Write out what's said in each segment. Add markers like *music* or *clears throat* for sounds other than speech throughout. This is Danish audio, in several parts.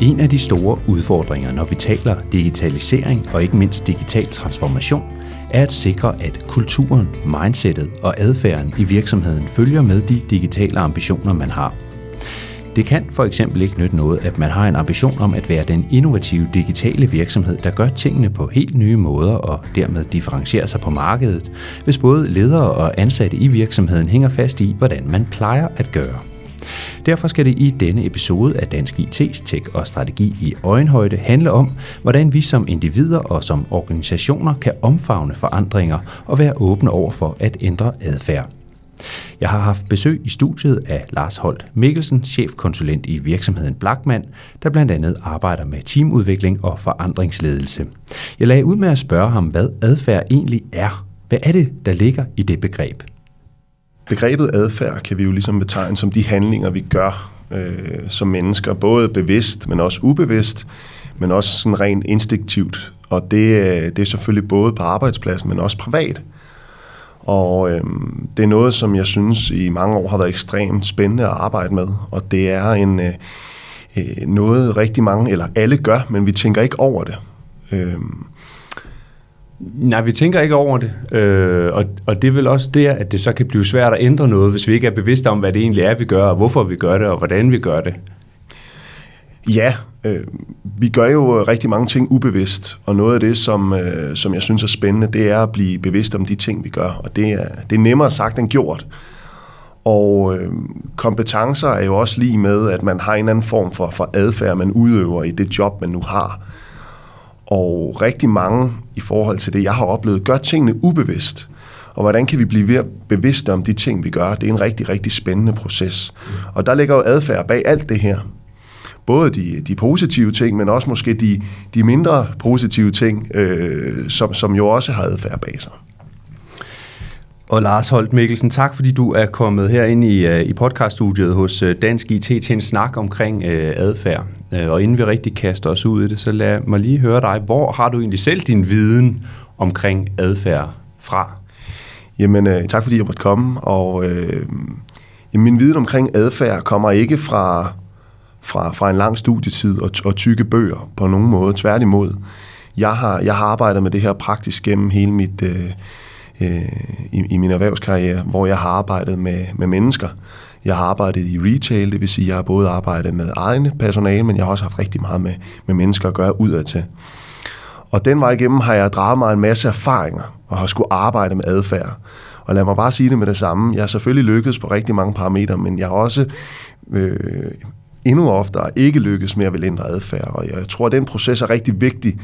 En af de store udfordringer, når vi taler digitalisering og ikke mindst digital transformation, er at sikre, at kulturen, mindsetet og adfærden i virksomheden følger med de digitale ambitioner, man har. Det kan for eksempel ikke nytte noget, at man har en ambition om at være den innovative digitale virksomhed, der gør tingene på helt nye måder og dermed differentierer sig på markedet, hvis både ledere og ansatte i virksomheden hænger fast i, hvordan man plejer at gøre. Derfor skal det i denne episode af Dansk IT's Tech og Strategi i øjenhøjde handle om, hvordan vi som individer og som organisationer kan omfavne forandringer og være åbne over for at ændre adfærd. Jeg har haft besøg i studiet af Lars Holt Mikkelsen, chefkonsulent i virksomheden Blackman, der blandt andet arbejder med teamudvikling og forandringsledelse. Jeg lagde ud med at spørge ham, hvad adfærd egentlig er. Hvad er det, der ligger i det begreb? Begrebet adfærd kan vi jo ligesom betegne som de handlinger, vi gør øh, som mennesker, både bevidst, men også ubevidst, men også sådan rent instinktivt. Og det, øh, det er selvfølgelig både på arbejdspladsen, men også privat. Og øh, det er noget, som jeg synes i mange år har været ekstremt spændende at arbejde med. Og det er en øh, øh noget rigtig mange, eller alle gør, men vi tænker ikke over det. Øh, Nej, vi tænker ikke over det, øh, og, og det er vel også der, at det så kan blive svært at ændre noget, hvis vi ikke er bevidste om, hvad det egentlig er, vi gør, og hvorfor vi gør det, og hvordan vi gør det. Ja, øh, vi gør jo øh, rigtig mange ting ubevidst, og noget af det, som, øh, som jeg synes er spændende, det er at blive bevidst om de ting, vi gør, og det er, det er nemmere sagt end gjort. Og øh, kompetencer er jo også lige med, at man har en anden form for, for adfærd, man udøver i det job, man nu har. Og rigtig mange i forhold til det, jeg har oplevet, gør tingene ubevidst. Og hvordan kan vi blive mere bevidste om de ting, vi gør? Det er en rigtig, rigtig spændende proces. Og der ligger jo adfærd bag alt det her. Både de, de positive ting, men også måske de, de mindre positive ting, øh, som, som jo også har adfærd bag sig. Og Lars Holt Mikkelsen, tak fordi du er kommet her ind i, øh, i podcaststudiet hos øh, Dansk IT til en snak omkring øh, adfærd. Øh, og inden vi rigtig kaster os ud i det, så lad mig lige høre dig. Hvor har du egentlig selv din viden omkring adfærd fra? Jamen, øh, tak fordi jeg måtte komme. Og øh, jamen, min viden omkring adfærd kommer ikke fra, fra, fra en lang studietid og, og tykke bøger på nogen måde. Tværtimod. Jeg har, jeg har arbejdet med det her praktisk gennem hele mit... Øh, øh, i, i min erhvervskarriere, hvor jeg har arbejdet med, med mennesker. Jeg har arbejdet i retail, det vil sige, jeg har både arbejdet med egne personale, men jeg har også haft rigtig meget med, med mennesker at gøre udad til. Og den vej igennem har jeg draget mig en masse erfaringer og har skulle arbejde med adfærd. Og lad mig bare sige det med det samme. Jeg har selvfølgelig lykkedes på rigtig mange parametre, men jeg har også øh, endnu oftere ikke lykkes med at vil ændre adfærd. Og jeg tror, at den proces er rigtig vigtig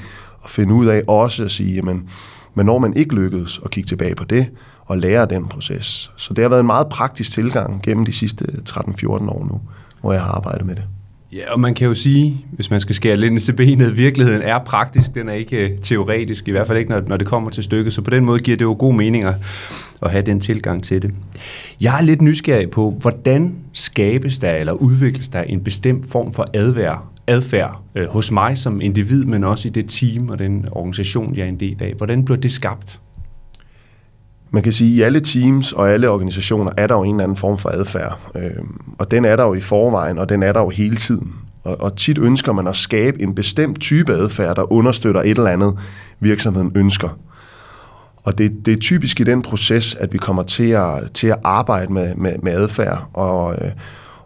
at finde ud af også at sige, jamen, men når man ikke lykkedes at kigge tilbage på det og lære den proces. Så det har været en meget praktisk tilgang gennem de sidste 13-14 år nu, hvor jeg har arbejdet med det. Ja, og man kan jo sige, hvis man skal skære lidt til benet, virkeligheden er praktisk, den er ikke øh, teoretisk, i hvert fald ikke, når, når det kommer til stykket. Så på den måde giver det jo god mening at, at have den tilgang til det. Jeg er lidt nysgerrig på, hvordan skabes der eller udvikles der en bestemt form for adværd adfærd øh, hos mig som individ, men også i det team og den organisation, jeg er en del af. Hvordan bliver det skabt? Man kan sige, at i alle teams og alle organisationer er der jo en eller anden form for adfærd. Øh, og den er der jo i forvejen, og den er der jo hele tiden. Og, og tit ønsker man at skabe en bestemt type adfærd, der understøtter et eller andet, virksomheden ønsker. Og det, det er typisk i den proces, at vi kommer til at, til at arbejde med, med, med adfærd, og, øh,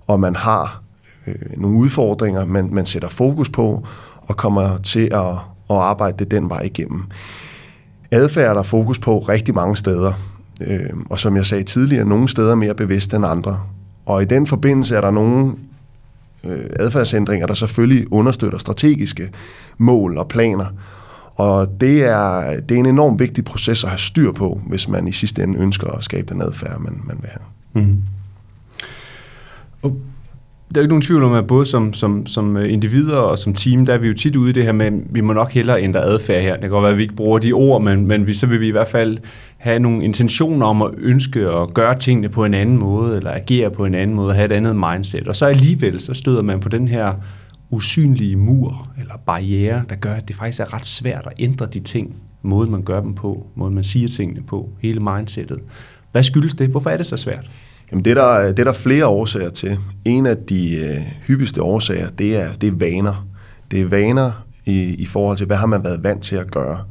og man har øh, nogle udfordringer, man, man sætter fokus på, og kommer til at, at arbejde det den vej igennem. Adfærd er der fokus på rigtig mange steder, øh, og som jeg sagde tidligere, nogle steder mere bevidst end andre. Og i den forbindelse er der nogle øh, adfærdsændringer, der selvfølgelig understøtter strategiske mål og planer. Og det er, det er en enormt vigtig proces at have styr på, hvis man i sidste ende ønsker at skabe den adfærd, man, man vil have. Mm der er jo ikke nogen tvivl om, at både som, som, som øh, individer og som team, der er vi jo tit ude i det her med, at vi må nok hellere ændre adfærd her. Det kan godt være, at vi ikke bruger de ord, men, men vi, så vil vi i hvert fald have nogle intentioner om at ønske at gøre tingene på en anden måde, eller agere på en anden måde, have et andet mindset. Og så alligevel, så støder man på den her usynlige mur eller barriere, der gør, at det faktisk er ret svært at ændre de ting, måden man gør dem på, måden man siger tingene på, hele mindsetet. Hvad skyldes det? Hvorfor er det så svært? Jamen det, er der, det er der flere årsager til. En af de øh, hyppigste årsager, det er, det er vaner. Det er vaner i, i forhold til, hvad har man været vant til at gøre.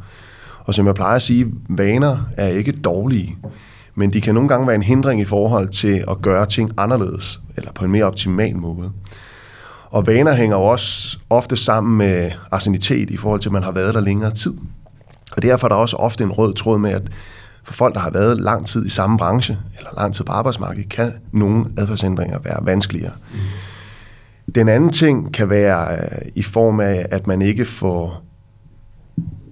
Og som jeg plejer at sige, vaner er ikke dårlige, men de kan nogle gange være en hindring i forhold til at gøre ting anderledes, eller på en mere optimal måde. Og vaner hænger også ofte sammen med arsenitet i forhold til, at man har været der længere tid. Og derfor er der også ofte en rød tråd med, at for folk, der har været lang tid i samme branche, eller lang tid på arbejdsmarkedet, kan nogle adfærdsændringer være vanskeligere. Mm. Den anden ting kan være øh, i form af, at man ikke får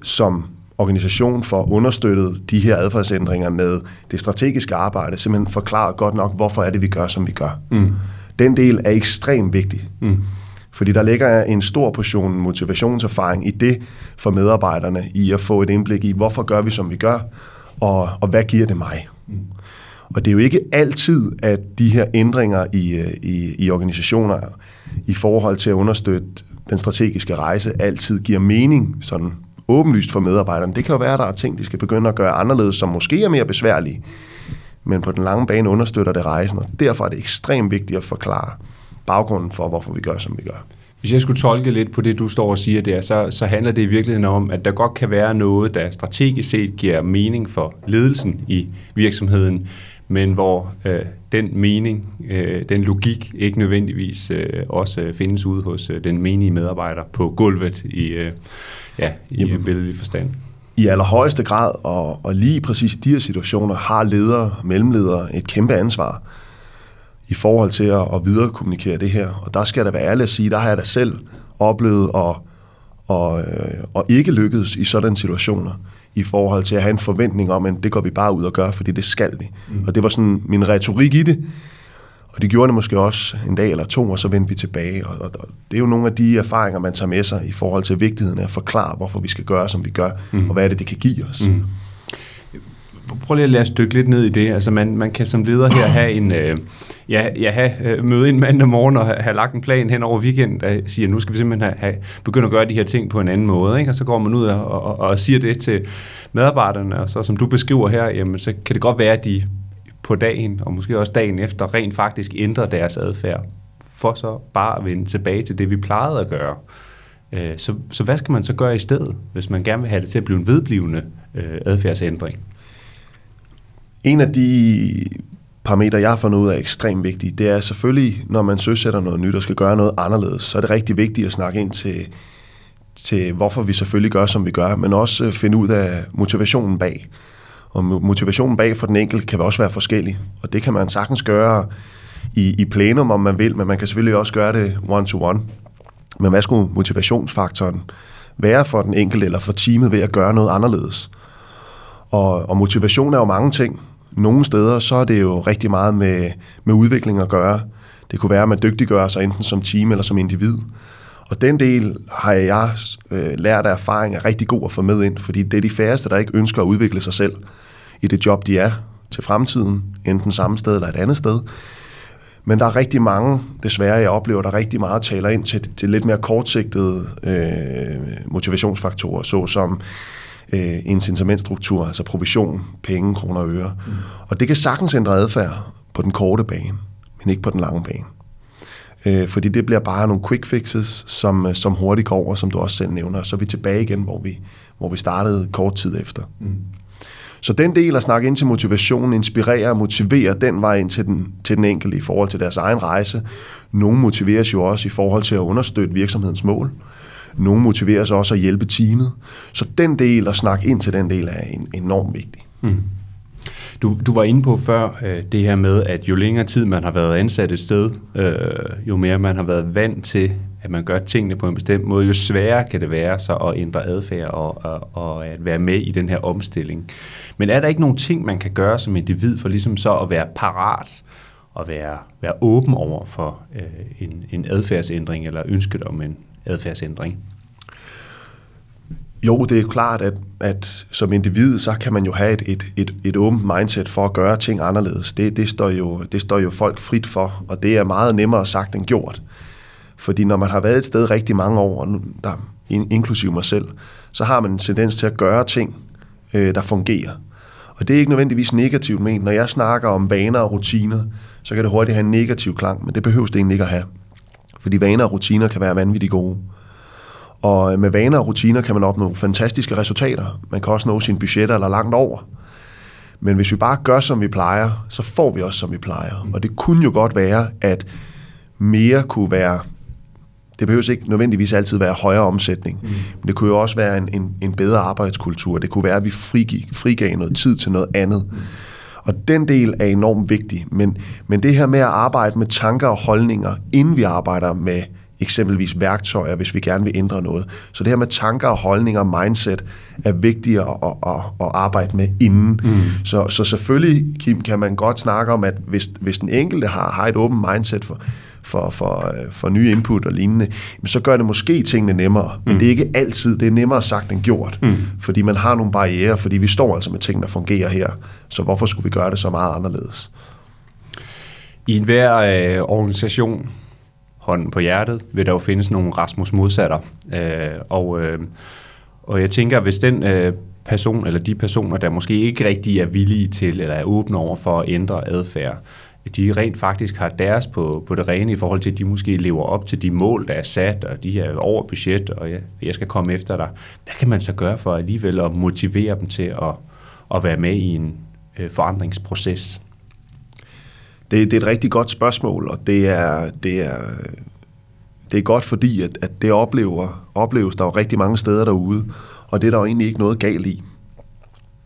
som organisation for understøttet de her adfærdsændringer med det strategiske arbejde, simpelthen forklaret godt nok, hvorfor er det, vi gør, som vi gør. Mm. Den del er ekstremt vigtig. Mm. Fordi der ligger en stor portion motivationserfaring i det for medarbejderne, i at få et indblik i, hvorfor gør vi, som vi gør, og, og hvad giver det mig? Mm. Og det er jo ikke altid, at de her ændringer i, i, i organisationer i forhold til at understøtte den strategiske rejse altid giver mening sådan åbenlyst for medarbejderne. Det kan jo være, at der er ting, de skal begynde at gøre anderledes, som måske er mere besværlige, men på den lange bane understøtter det rejsen, og derfor er det ekstremt vigtigt at forklare baggrunden for, hvorfor vi gør, som vi gør. Hvis jeg skulle tolke lidt på det, du står og siger der, så, så handler det i virkeligheden om, at der godt kan være noget, der strategisk set giver mening for ledelsen i virksomheden, men hvor øh, den mening, øh, den logik ikke nødvendigvis øh, også øh, findes ude hos øh, den menige medarbejder på gulvet i, øh, ja, i Jamen, billedlig forstand. I allerhøjeste grad, og, og lige præcis i de her situationer, har ledere, mellemledere et kæmpe ansvar i forhold til at, at viderekommunikere det her. Og der skal der være ærlig at sige, der har jeg da selv oplevet og, øh, og ikke lykkedes i sådan situationer i forhold til at have en forventning om, at det går vi bare ud og gør, fordi det skal vi. Mm. Og det var sådan min retorik i det. Og det gjorde det måske også en dag eller to, og så vendte vi tilbage. Og, og, og det er jo nogle af de erfaringer, man tager med sig i forhold til vigtigheden af at forklare, hvorfor vi skal gøre, som vi gør, mm. og hvad er det, det kan give os. Mm. Prøv lige at lade os dykke lidt ned i det. Altså man, man kan som leder her have en, øh, ja, ja, have, øh, møde en mandag morgen og have, have lagt en plan hen over weekenden, der siger, nu skal vi simpelthen have, have, begynde at gøre de her ting på en anden måde. Ikke? Og så går man ud og, og, og siger det til medarbejderne, og så som du beskriver her, jamen, så kan det godt være, at de på dagen, og måske også dagen efter, rent faktisk ændrer deres adfærd, for så bare at vende tilbage til det, vi plejede at gøre. Øh, så, så hvad skal man så gøre i stedet, hvis man gerne vil have det til at blive en vedblivende øh, adfærdsændring? En af de parametre, jeg har fundet ud af er ekstremt vigtige, det er selvfølgelig, når man søsætter noget nyt og skal gøre noget anderledes, så er det rigtig vigtigt at snakke ind til, til hvorfor vi selvfølgelig gør, som vi gør, men også øh, finde ud af motivationen bag. Og motivationen bag for den enkelte kan også være forskellig, og det kan man sagtens gøre i, i plenum, om man vil, men man kan selvfølgelig også gøre det one-to-one. Men hvad skulle motivationsfaktoren være for den enkelte eller for teamet ved at gøre noget anderledes? Og, og motivation er jo mange ting. Nogle steder, så er det jo rigtig meget med, med udvikling at gøre. Det kunne være, at man dygtiggør sig enten som team eller som individ. Og den del har jeg øh, lært af erfaring er rigtig god at få med ind, fordi det er de færreste, der ikke ønsker at udvikle sig selv i det job, de er til fremtiden, enten samme sted eller et andet sted. Men der er rigtig mange, desværre jeg oplever, der rigtig meget taler ind til, til lidt mere kortsigtede øh, motivationsfaktorer, såsom øh, incitamentstruktur, altså provision, penge, kroner og øre. Mm. Og det kan sagtens ændre adfærd på den korte bane, men ikke på den lange bane. Øh, fordi det bliver bare nogle quick fixes, som, øh, som hurtigt går over, som du også selv nævner, så er vi tilbage igen, hvor vi, hvor vi startede kort tid efter. Mm. Så den del at snakke ind til motivation, inspirere og motivere den vej ind til den, til den enkelte i forhold til deres egen rejse. Nogle motiveres jo også i forhold til at understøtte virksomhedens mål. Nogle motiveres også at hjælpe teamet. Så den del at snakke ind til den del er en, enormt vigtig. Mm. Du, du var inde på før øh, det her med, at jo længere tid man har været ansat et sted, øh, jo mere man har været vant til, at man gør tingene på en bestemt måde, jo sværere kan det være så at ændre adfærd og, og, og at være med i den her omstilling. Men er der ikke nogen ting, man kan gøre som individ for ligesom så at være parat og være, være åben over for øh, en, en adfærdsændring eller ønsket om en adfærdsændring? Jo, det er klart, at, at som individ, så kan man jo have et, et, et, et åbent mindset for at gøre ting anderledes. Det, det, står jo, det står jo folk frit for, og det er meget nemmere sagt end gjort. Fordi når man har været et sted rigtig mange år, og nu, der, inklusive mig selv, så har man en tendens til at gøre ting, øh, der fungerer. Og det er ikke nødvendigvis negativt ment. Når jeg snakker om vaner og rutiner, så kan det hurtigt have en negativ klang, men det behøves det egentlig ikke at have. Fordi vaner og rutiner kan være vanvittigt gode. Og med vaner og rutiner kan man opnå fantastiske resultater. Man kan også nå sine budgetter eller langt over. Men hvis vi bare gør, som vi plejer, så får vi også, som vi plejer. Og det kunne jo godt være, at mere kunne være det behøver ikke nødvendigvis altid være højere omsætning, mm. men det kunne jo også være en, en, en bedre arbejdskultur. Det kunne være, at vi frigav, frigav noget tid til noget andet. Mm. Og den del er enormt vigtig. Men, men det her med at arbejde med tanker og holdninger, inden vi arbejder med eksempelvis værktøjer, hvis vi gerne vil ændre noget. Så det her med tanker og holdninger og mindset er vigtigere at, at, at arbejde med inden. Mm. Så, så selvfølgelig, Kim, kan man godt snakke om, at hvis, hvis den enkelte har, har et åbent mindset for, for, for, for nye input og lignende, så gør det måske tingene nemmere. Men mm. det er ikke altid, det er nemmere sagt end gjort. Mm. Fordi man har nogle barriere, fordi vi står altså med ting, der fungerer her. Så hvorfor skulle vi gøre det så meget anderledes? I enhver øh, organisation, hånden på hjertet, vil der jo findes nogle Rasmus modsatter. Øh, og, øh, og jeg tænker, hvis den øh, person eller de personer, der måske ikke rigtig er villige til eller er åbne over for at ændre adfærd, de rent faktisk har deres på, på det rene i forhold til, at de måske lever op til de mål, der er sat, og de er over budget, og jeg, jeg skal komme efter dig. Hvad kan man så gøre for alligevel at motivere dem til at, at være med i en øh, forandringsproces? Det, det er et rigtig godt spørgsmål, og det er, det er, det er godt fordi, at, at det oplever, opleves der jo rigtig mange steder derude, og det er der jo egentlig ikke noget galt i.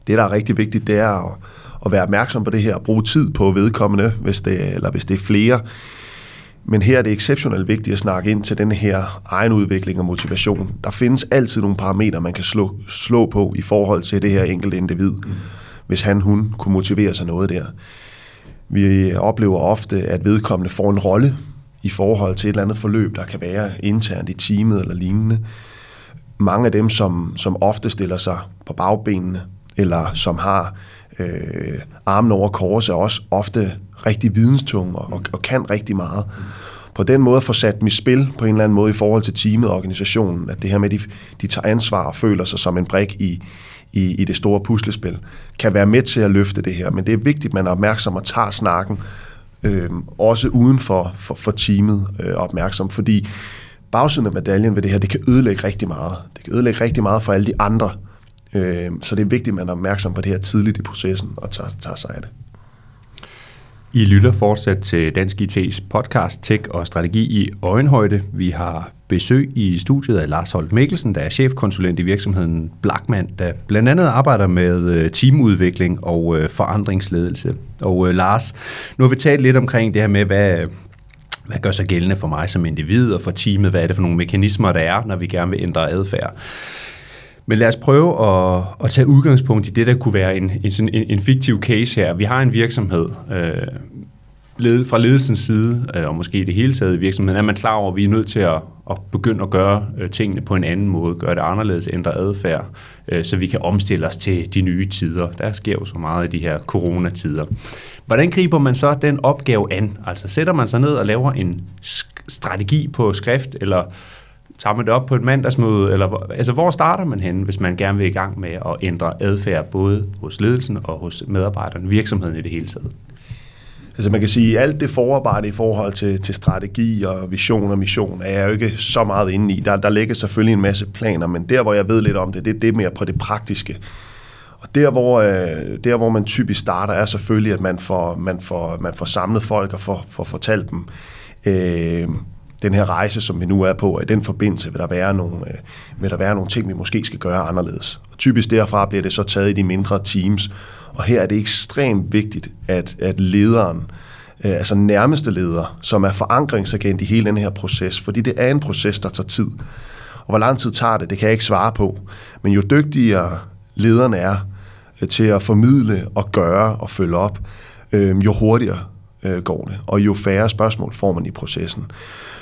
Det, der er rigtig vigtigt, det er at, at være opmærksom på det her, og bruge tid på vedkommende, hvis det, eller hvis det er flere. Men her er det exceptionelt vigtigt at snakke ind til den her egen udvikling og motivation. Der findes altid nogle parametre, man kan slå, slå på i forhold til det her enkelte individ, mm. hvis han, hun kunne motivere sig noget der. Vi oplever ofte, at vedkommende får en rolle i forhold til et eller andet forløb, der kan være internt i teamet eller lignende. Mange af dem, som, som ofte stiller sig på bagbenene, eller som har øh, armen over kors, er også ofte rigtig videnstunge og, og kan rigtig meget. På den måde får sat mit spil på en eller anden måde i forhold til teamet og organisationen, at det her med, at de, de tager ansvar og føler sig som en brik i, i, i det store puslespil, kan være med til at løfte det her. Men det er vigtigt, at man er opmærksom og tager snakken, øh, også uden for, for, for teamet øh, opmærksom, fordi bagsiden af medaljen ved det her, det kan ødelægge rigtig meget. Det kan ødelægge rigtig meget for alle de andre, Øh, Øhm, så det er vigtigt, at man er opmærksom på det her tidligt i processen og tager, tager sig af det. I lytter fortsat til Dansk IT's podcast Tech og Strategi i Øjenhøjde. Vi har besøg i studiet af Lars Holt Mikkelsen, der er chefkonsulent i virksomheden Blackman, der blandt andet arbejder med øh, teamudvikling og øh, forandringsledelse. Og øh, Lars, nu har vi talt lidt omkring det her med, hvad, hvad gør sig gældende for mig som individ og for teamet? Hvad er det for nogle mekanismer, der er, når vi gerne vil ændre adfærd? Men lad os prøve at, at tage udgangspunkt i det, der kunne være en, en, en, en fiktiv case her. Vi har en virksomhed, øh, led, fra ledelsens side, øh, og måske det hele taget i virksomheden, er man klar over, at vi er nødt til at, at begynde at gøre øh, tingene på en anden måde, gøre det anderledes, ændre adfærd, øh, så vi kan omstille os til de nye tider. Der sker jo så meget i de her coronatider. Hvordan griber man så den opgave an? Altså sætter man sig ned og laver en strategi på skrift, eller tager man det op på et mandagsmøde, eller altså hvor starter man henne, hvis man gerne vil i gang med at ændre adfærd, både hos ledelsen og hos medarbejderne, virksomheden i det hele taget? Altså man kan sige, at alt det forarbejde i forhold til, til strategi og vision og mission, er jeg jo ikke så meget inde i. Der, der ligger selvfølgelig en masse planer, men der, hvor jeg ved lidt om det, det, er det mere på det praktiske. Og der hvor, øh, der, hvor man typisk starter, er selvfølgelig, at man får, man får, man får samlet folk og får, får fortalt dem, øh, den her rejse, som vi nu er på, og i den forbindelse vil der være nogle, øh, vil der være nogle ting, vi måske skal gøre anderledes. Og typisk derfra bliver det så taget i de mindre teams, og her er det ekstremt vigtigt, at, at lederen, øh, altså nærmeste leder, som er forankringsagent i hele den her proces, fordi det er en proces, der tager tid. Og hvor lang tid tager det, det kan jeg ikke svare på. Men jo dygtigere lederen er øh, til at formidle og gøre og følge op, øh, jo hurtigere øh, går det, og jo færre spørgsmål får man i processen.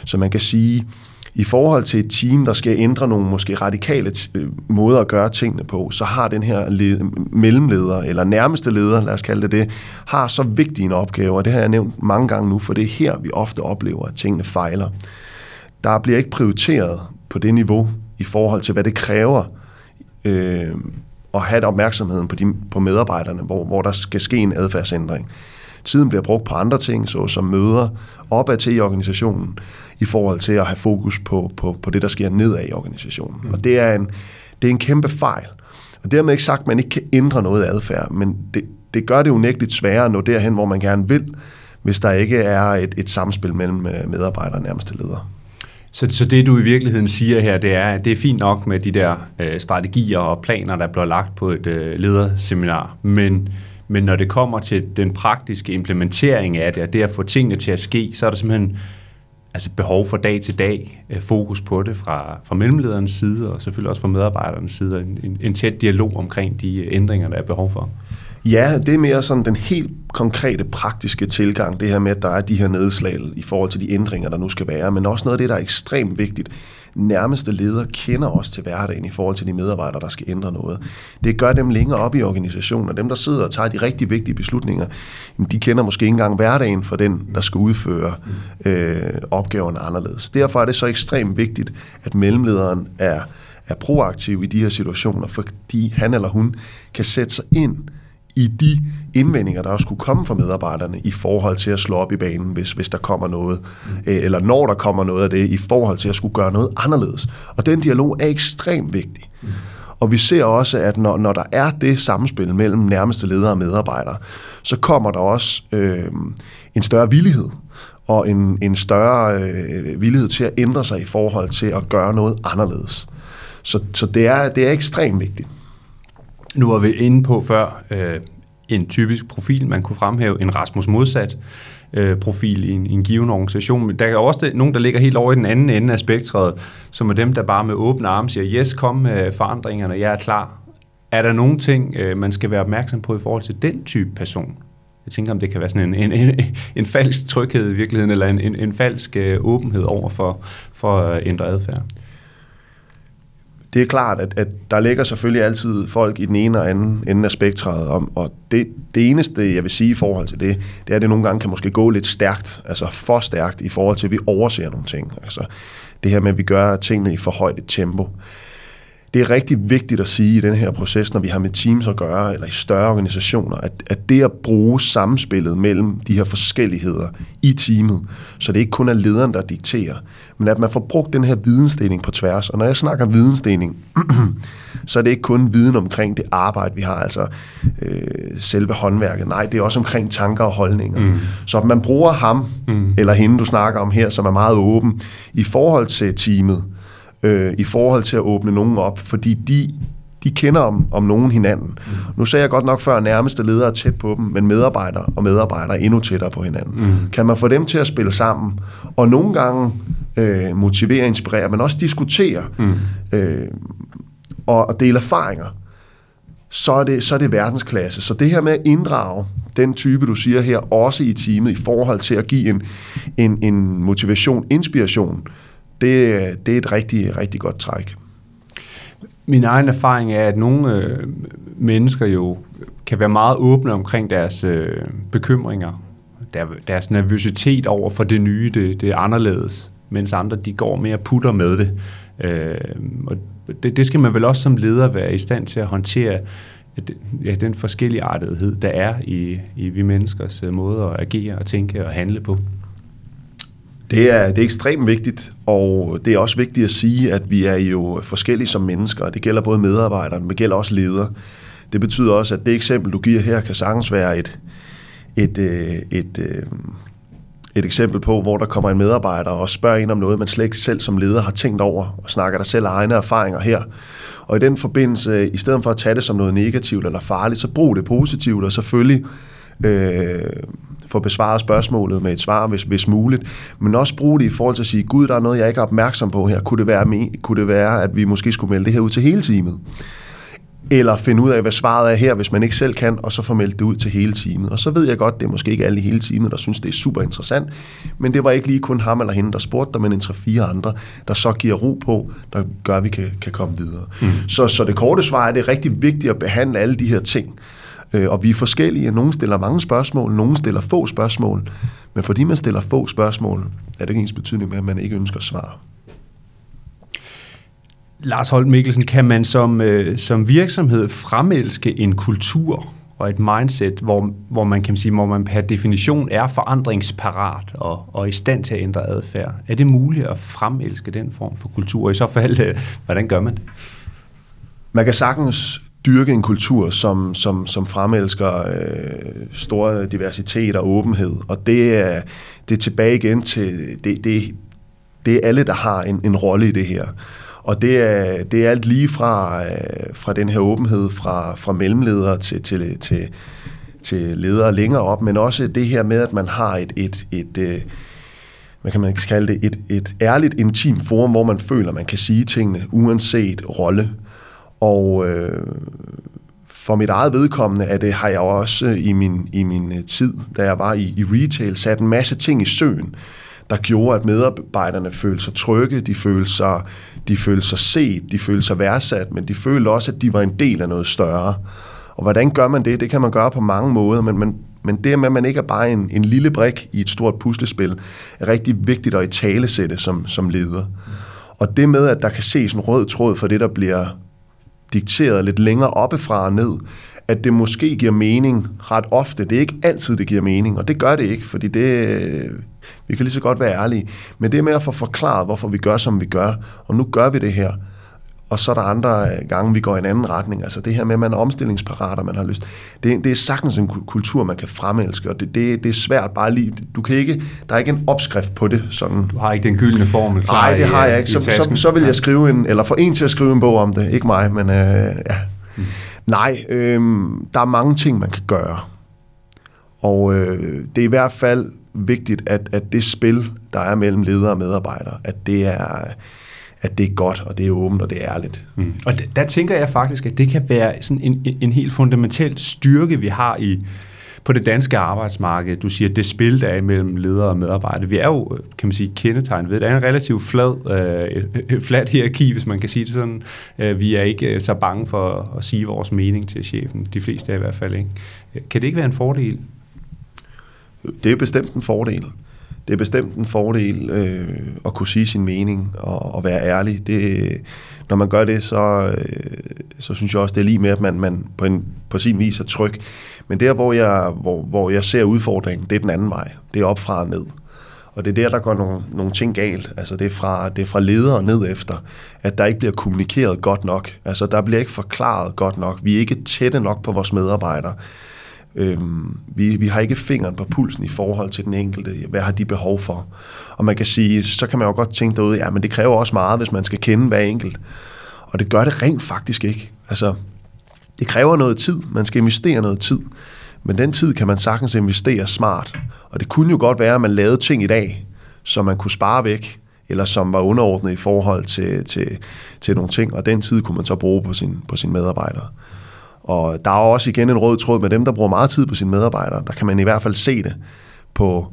Så man kan sige, i forhold til et team, der skal ændre nogle måske radikale øh, måder at gøre tingene på, så har den her led, mellemleder, eller nærmeste leder, lad os kalde det det, har så vigtig en opgave, og det har jeg nævnt mange gange nu, for det er her, vi ofte oplever, at tingene fejler. Der bliver ikke prioriteret på det niveau, i forhold til, hvad det kræver øh, at have opmærksomheden på, de, på medarbejderne, hvor, hvor der skal ske en adfærdsændring. Tiden bliver brugt på andre ting, såsom møder opad til i organisationen, i forhold til at have fokus på, på, på det, der sker nedad i organisationen. Mm. Og det er, en, det er en kæmpe fejl. Og dermed ikke sagt, at man ikke kan ændre noget adfærd, men det, det gør det unægteligt sværere at nå derhen, hvor man gerne vil, hvis der ikke er et, et samspil mellem øh, medarbejdere og nærmeste ledere. Så, så det du i virkeligheden siger her, det er, at det er fint nok med de der øh, strategier og planer, der bliver lagt på et øh, lederseminar, men, men når det kommer til den praktiske implementering af det, og det at få tingene til at ske, så er der simpelthen altså behov for dag til dag øh, fokus på det fra, fra mellemlederens side, og selvfølgelig også fra medarbejdernes side, en, en, en tæt dialog omkring de øh, ændringer, der er behov for. Ja, det er mere sådan den helt konkrete, praktiske tilgang, det her med, at der er de her nedslag i forhold til de ændringer, der nu skal være, men også noget af det, der er ekstremt vigtigt. Nærmeste leder kender også til hverdagen i forhold til de medarbejdere, der skal ændre noget. Det gør dem længere op i organisationen, og dem, der sidder og tager de rigtig vigtige beslutninger, de kender måske ikke engang hverdagen for den, der skal udføre øh, opgaverne anderledes. Derfor er det så ekstremt vigtigt, at mellemlederen er, er proaktiv i de her situationer, fordi han eller hun kan sætte sig ind i de indvendinger, der også skulle komme fra medarbejderne i forhold til at slå op i banen, hvis, hvis der kommer noget, mm. eller når der kommer noget af det, i forhold til at skulle gøre noget anderledes. Og den dialog er ekstremt vigtig. Mm. Og vi ser også, at når, når der er det samspil mellem nærmeste ledere og medarbejdere, så kommer der også øh, en større villighed og en, en større øh, villighed til at ændre sig i forhold til at gøre noget anderledes. Så, så det, er, det er ekstremt vigtigt. Nu var vi inde på før øh, en typisk profil, man kunne fremhæve, en Rasmus modsat øh, profil i en, i en given organisation. Men der er også nogen, der ligger helt over i den anden ende af spektret, som er dem, der bare med åbne arme siger, yes, kom med forandringerne, jeg er klar. Er der nogle ting, øh, man skal være opmærksom på i forhold til den type person? Jeg tænker, om det kan være sådan en, en, en, en falsk tryghed i virkeligheden, eller en, en, en falsk øh, åbenhed over for, for øh, at ændre adfærd det er klart, at, at der ligger selvfølgelig altid folk i den ene og anden ende af spektret om, og det, det eneste, jeg vil sige i forhold til det, det er, at det nogle gange kan måske gå lidt stærkt, altså for stærkt i forhold til, at vi overser nogle ting. Altså det her med, at vi gør tingene i for højt et tempo det er rigtig vigtigt at sige i den her proces, når vi har med teams at gøre, eller i større organisationer, at, at det at bruge samspillet mellem de her forskelligheder i teamet, så det ikke kun er lederen, der dikterer, men at man får brugt den her vidensdeling på tværs. Og når jeg snakker vidensdeling, *clears throat* så er det ikke kun viden omkring det arbejde, vi har, altså øh, selve håndværket. Nej, det er også omkring tanker og holdninger. Mm. Så at man bruger ham, mm. eller hende, du snakker om her, som er meget åben, i forhold til teamet, øh, i forhold til at åbne nogen op, fordi de, de kender om, om nogen hinanden. Mm. Nu sagde jeg godt nok før, at nærmeste ledere er tæt på dem, men medarbejdere og medarbejdere er endnu tættere på hinanden. Mm. Kan man få dem til at spille sammen, og nogle gange øh, motivere, inspirere, men også diskutere mm. øh, og, og dele erfaringer, så er, det, så er det verdensklasse. Så det her med at inddrage den type, du siger her, også i teamet, i forhold til at give en, en, en motivation, inspiration, det, det er et rigtig, rigtig godt træk. Min egen erfaring er, at nogle øh, mennesker jo kan være meget åbne omkring deres øh, bekymringer, der, deres nervøsitet over for det nye, det, det er anderledes, mens andre de går mere putter med det. Øh, og det, det skal man vel også som leder være i stand til at håndtere, ja, den forskellige artighed, der er i, i vi menneskers øh, måde at agere og tænke og handle på. Det er, det er ekstremt vigtigt, og det er også vigtigt at sige, at vi er jo forskellige som mennesker, og det gælder både medarbejdere, men det gælder også ledere. Det betyder også, at det eksempel, du giver her, kan sagtens være et, et, øh, et, et, et eksempel på, hvor der kommer en medarbejder og spørger en om noget, man slet ikke selv som leder har tænkt over, og snakker der selv af egne erfaringer her. Og i den forbindelse, i stedet for at tage det som noget negativt eller farligt, så brug det positivt, og selvfølgelig øh, få besvaret spørgsmålet med et svar, hvis, hvis muligt, men også bruge det i forhold til at sige, gud, der er noget, jeg ikke er opmærksom på her. Kunne det være, kunne det være at vi måske skulle melde det her ud til hele teamet? eller finde ud af, hvad svaret er her, hvis man ikke selv kan, og så få meldt det ud til hele teamet. Og så ved jeg godt, det er måske ikke alle i hele teamet, der synes, det er super interessant, men det var ikke lige kun ham eller hende, der spurgte der, men en 3-4 andre, der så giver ro på, der gør, at vi kan, kan komme videre. Mm. Så, så det korte svar er, at det er rigtig vigtigt at behandle alle de her ting. Øh, og vi er forskellige. Nogle stiller mange spørgsmål, nogle stiller få spørgsmål. Men fordi man stiller få spørgsmål, er det ikke ens betydning med, at man ikke ønsker svar. Lars Holt Mikkelsen, kan man som, øh, som virksomhed fremelske en kultur og et mindset, hvor, hvor man kan sige, hvor man per definition er forandringsparat og, og i stand til at ændre adfærd? Er det muligt at fremelske den form for kultur? Og i så fald, øh, hvordan gør man det? Man kan sagtens dyrke en kultur, som, som, som fremelsker øh, stor diversitet og åbenhed. Og det er, det er tilbage igen til, det, det, det er alle, der har en, en rolle i det her. Og det er, det er alt lige fra, øh, fra den her åbenhed fra, fra mellemledere til, til, til, til ledere længere op, men også det her med, at man har et, et, et, et øh, hvad kan man kalde det, et, et ærligt, intimt forum, hvor man føler, man kan sige tingene, uanset rolle. Og øh, for mit eget vedkommende at det har jeg også øh, i min, i min øh, tid, da jeg var i, i retail, sat en masse ting i søen, der gjorde, at medarbejderne følte sig trygge, de følte sig, de følte sig set, de følte sig værdsat, men de følte også, at de var en del af noget større. Og hvordan gør man det? Det kan man gøre på mange måder, men, men, men det med, at man ikke er bare en, en lille brik i et stort puslespil, er rigtig vigtigt at i tale sætte som, som leder. Og det med, at der kan ses en rød tråd for det, der bliver dikteret lidt længere oppefra og ned, at det måske giver mening ret ofte. Det er ikke altid, det giver mening, og det gør det ikke, fordi det, øh, vi kan lige så godt være ærlige. Men det er med at få forklaret, hvorfor vi gør, som vi gør, og nu gør vi det her. Og så er der andre gange, vi går i en anden retning. Altså det her med, at man er omstillingsparat, og man har lyst. Det, det er sagtens en kultur, man kan fremelske, og det, det, det er svært bare lige. Du kan ikke, der er ikke en opskrift på det. Sådan. Du har ikke den gyldne formel klar Nej, det har jeg ikke. Så, så, så vil jeg skrive en, eller få en til at skrive en bog om det. Ikke mig, men øh, ja. Mm. Nej, øh, der er mange ting, man kan gøre. Og øh, det er i hvert fald vigtigt, at, at det spil, der er mellem ledere og medarbejdere, at det er at det er godt, og det er åbent, og det er ærligt. Mm. Og der, der tænker jeg faktisk, at det kan være sådan en, en helt fundamental styrke, vi har i på det danske arbejdsmarked. Du siger, det spil, der er imellem ledere og medarbejdere. Vi er jo, kan man sige, kendetegnet ved, det er en relativt flad, øh, flat hierarki, hvis man kan sige det sådan. Øh, vi er ikke øh, så bange for at sige vores mening til chefen. De fleste er i hvert fald ikke. Kan det ikke være en fordel? Det er bestemt en fordel det er bestemt en fordel øh, at kunne sige sin mening og, og være ærlig. Det, når man gør det, så, øh, så synes jeg også, det er lige med, at man, man på, en, på sin vis er tryg. Men der, hvor jeg, hvor, hvor jeg ser udfordringen, det er den anden vej. Det er op fra og ned. Og det er der, der går nogle, nogle ting galt. Altså det er, fra, det er fra ledere ned efter, at der ikke bliver kommunikeret godt nok. Altså der bliver ikke forklaret godt nok. Vi er ikke tætte nok på vores medarbejdere. Øhm, vi, vi har ikke fingeren på pulsen i forhold til den enkelte. Hvad har de behov for? Og man kan sige, så kan man jo godt tænke derude, ja, men det kræver også meget, hvis man skal kende hver enkelt. Og det gør det rent faktisk ikke. Altså, det kræver noget tid. Man skal investere noget tid. Men den tid kan man sagtens investere smart. Og det kunne jo godt være, at man lavede ting i dag, som man kunne spare væk, eller som var underordnet i forhold til, til, til nogle ting, og den tid kunne man så bruge på, sin, på sine medarbejdere. Og der er også igen en rød tråd med dem, der bruger meget tid på sine medarbejdere. Der kan man i hvert fald se det på,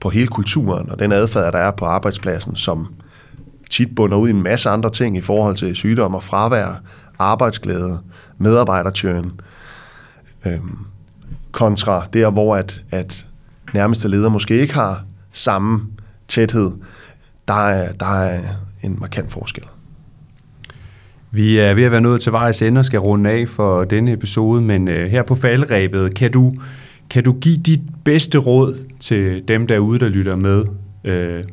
på hele kulturen og den adfærd, der er på arbejdspladsen, som tit bunder ud i en masse andre ting i forhold til sygdom og fravær, arbejdsglæde, medarbejdertjøren, øhm, kontra der, hvor at, at nærmeste leder måske ikke har samme tæthed. Der er, der er en markant forskel. Vi er ved at være nået til vejs ende og skal runde af for denne episode, men øh, her på faldrebet, kan du, kan du give dit bedste råd til dem derude, der lytter med, øh,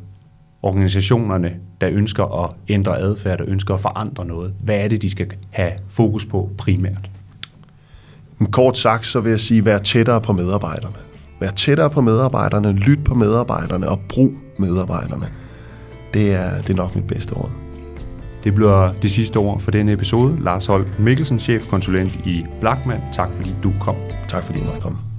organisationerne, der ønsker at ændre adfærd, der ønsker at forandre noget? Hvad er det, de skal have fokus på primært? Kort sagt, så vil jeg sige, vær tættere på medarbejderne. Vær tættere på medarbejderne, lyt på medarbejderne og brug medarbejderne. Det er, det er nok mit bedste råd. Det bliver det sidste ord for denne episode. Lars Holm Mikkelsen, chefkonsulent i Blackman. Tak fordi du kom. Tak fordi du måtte komme.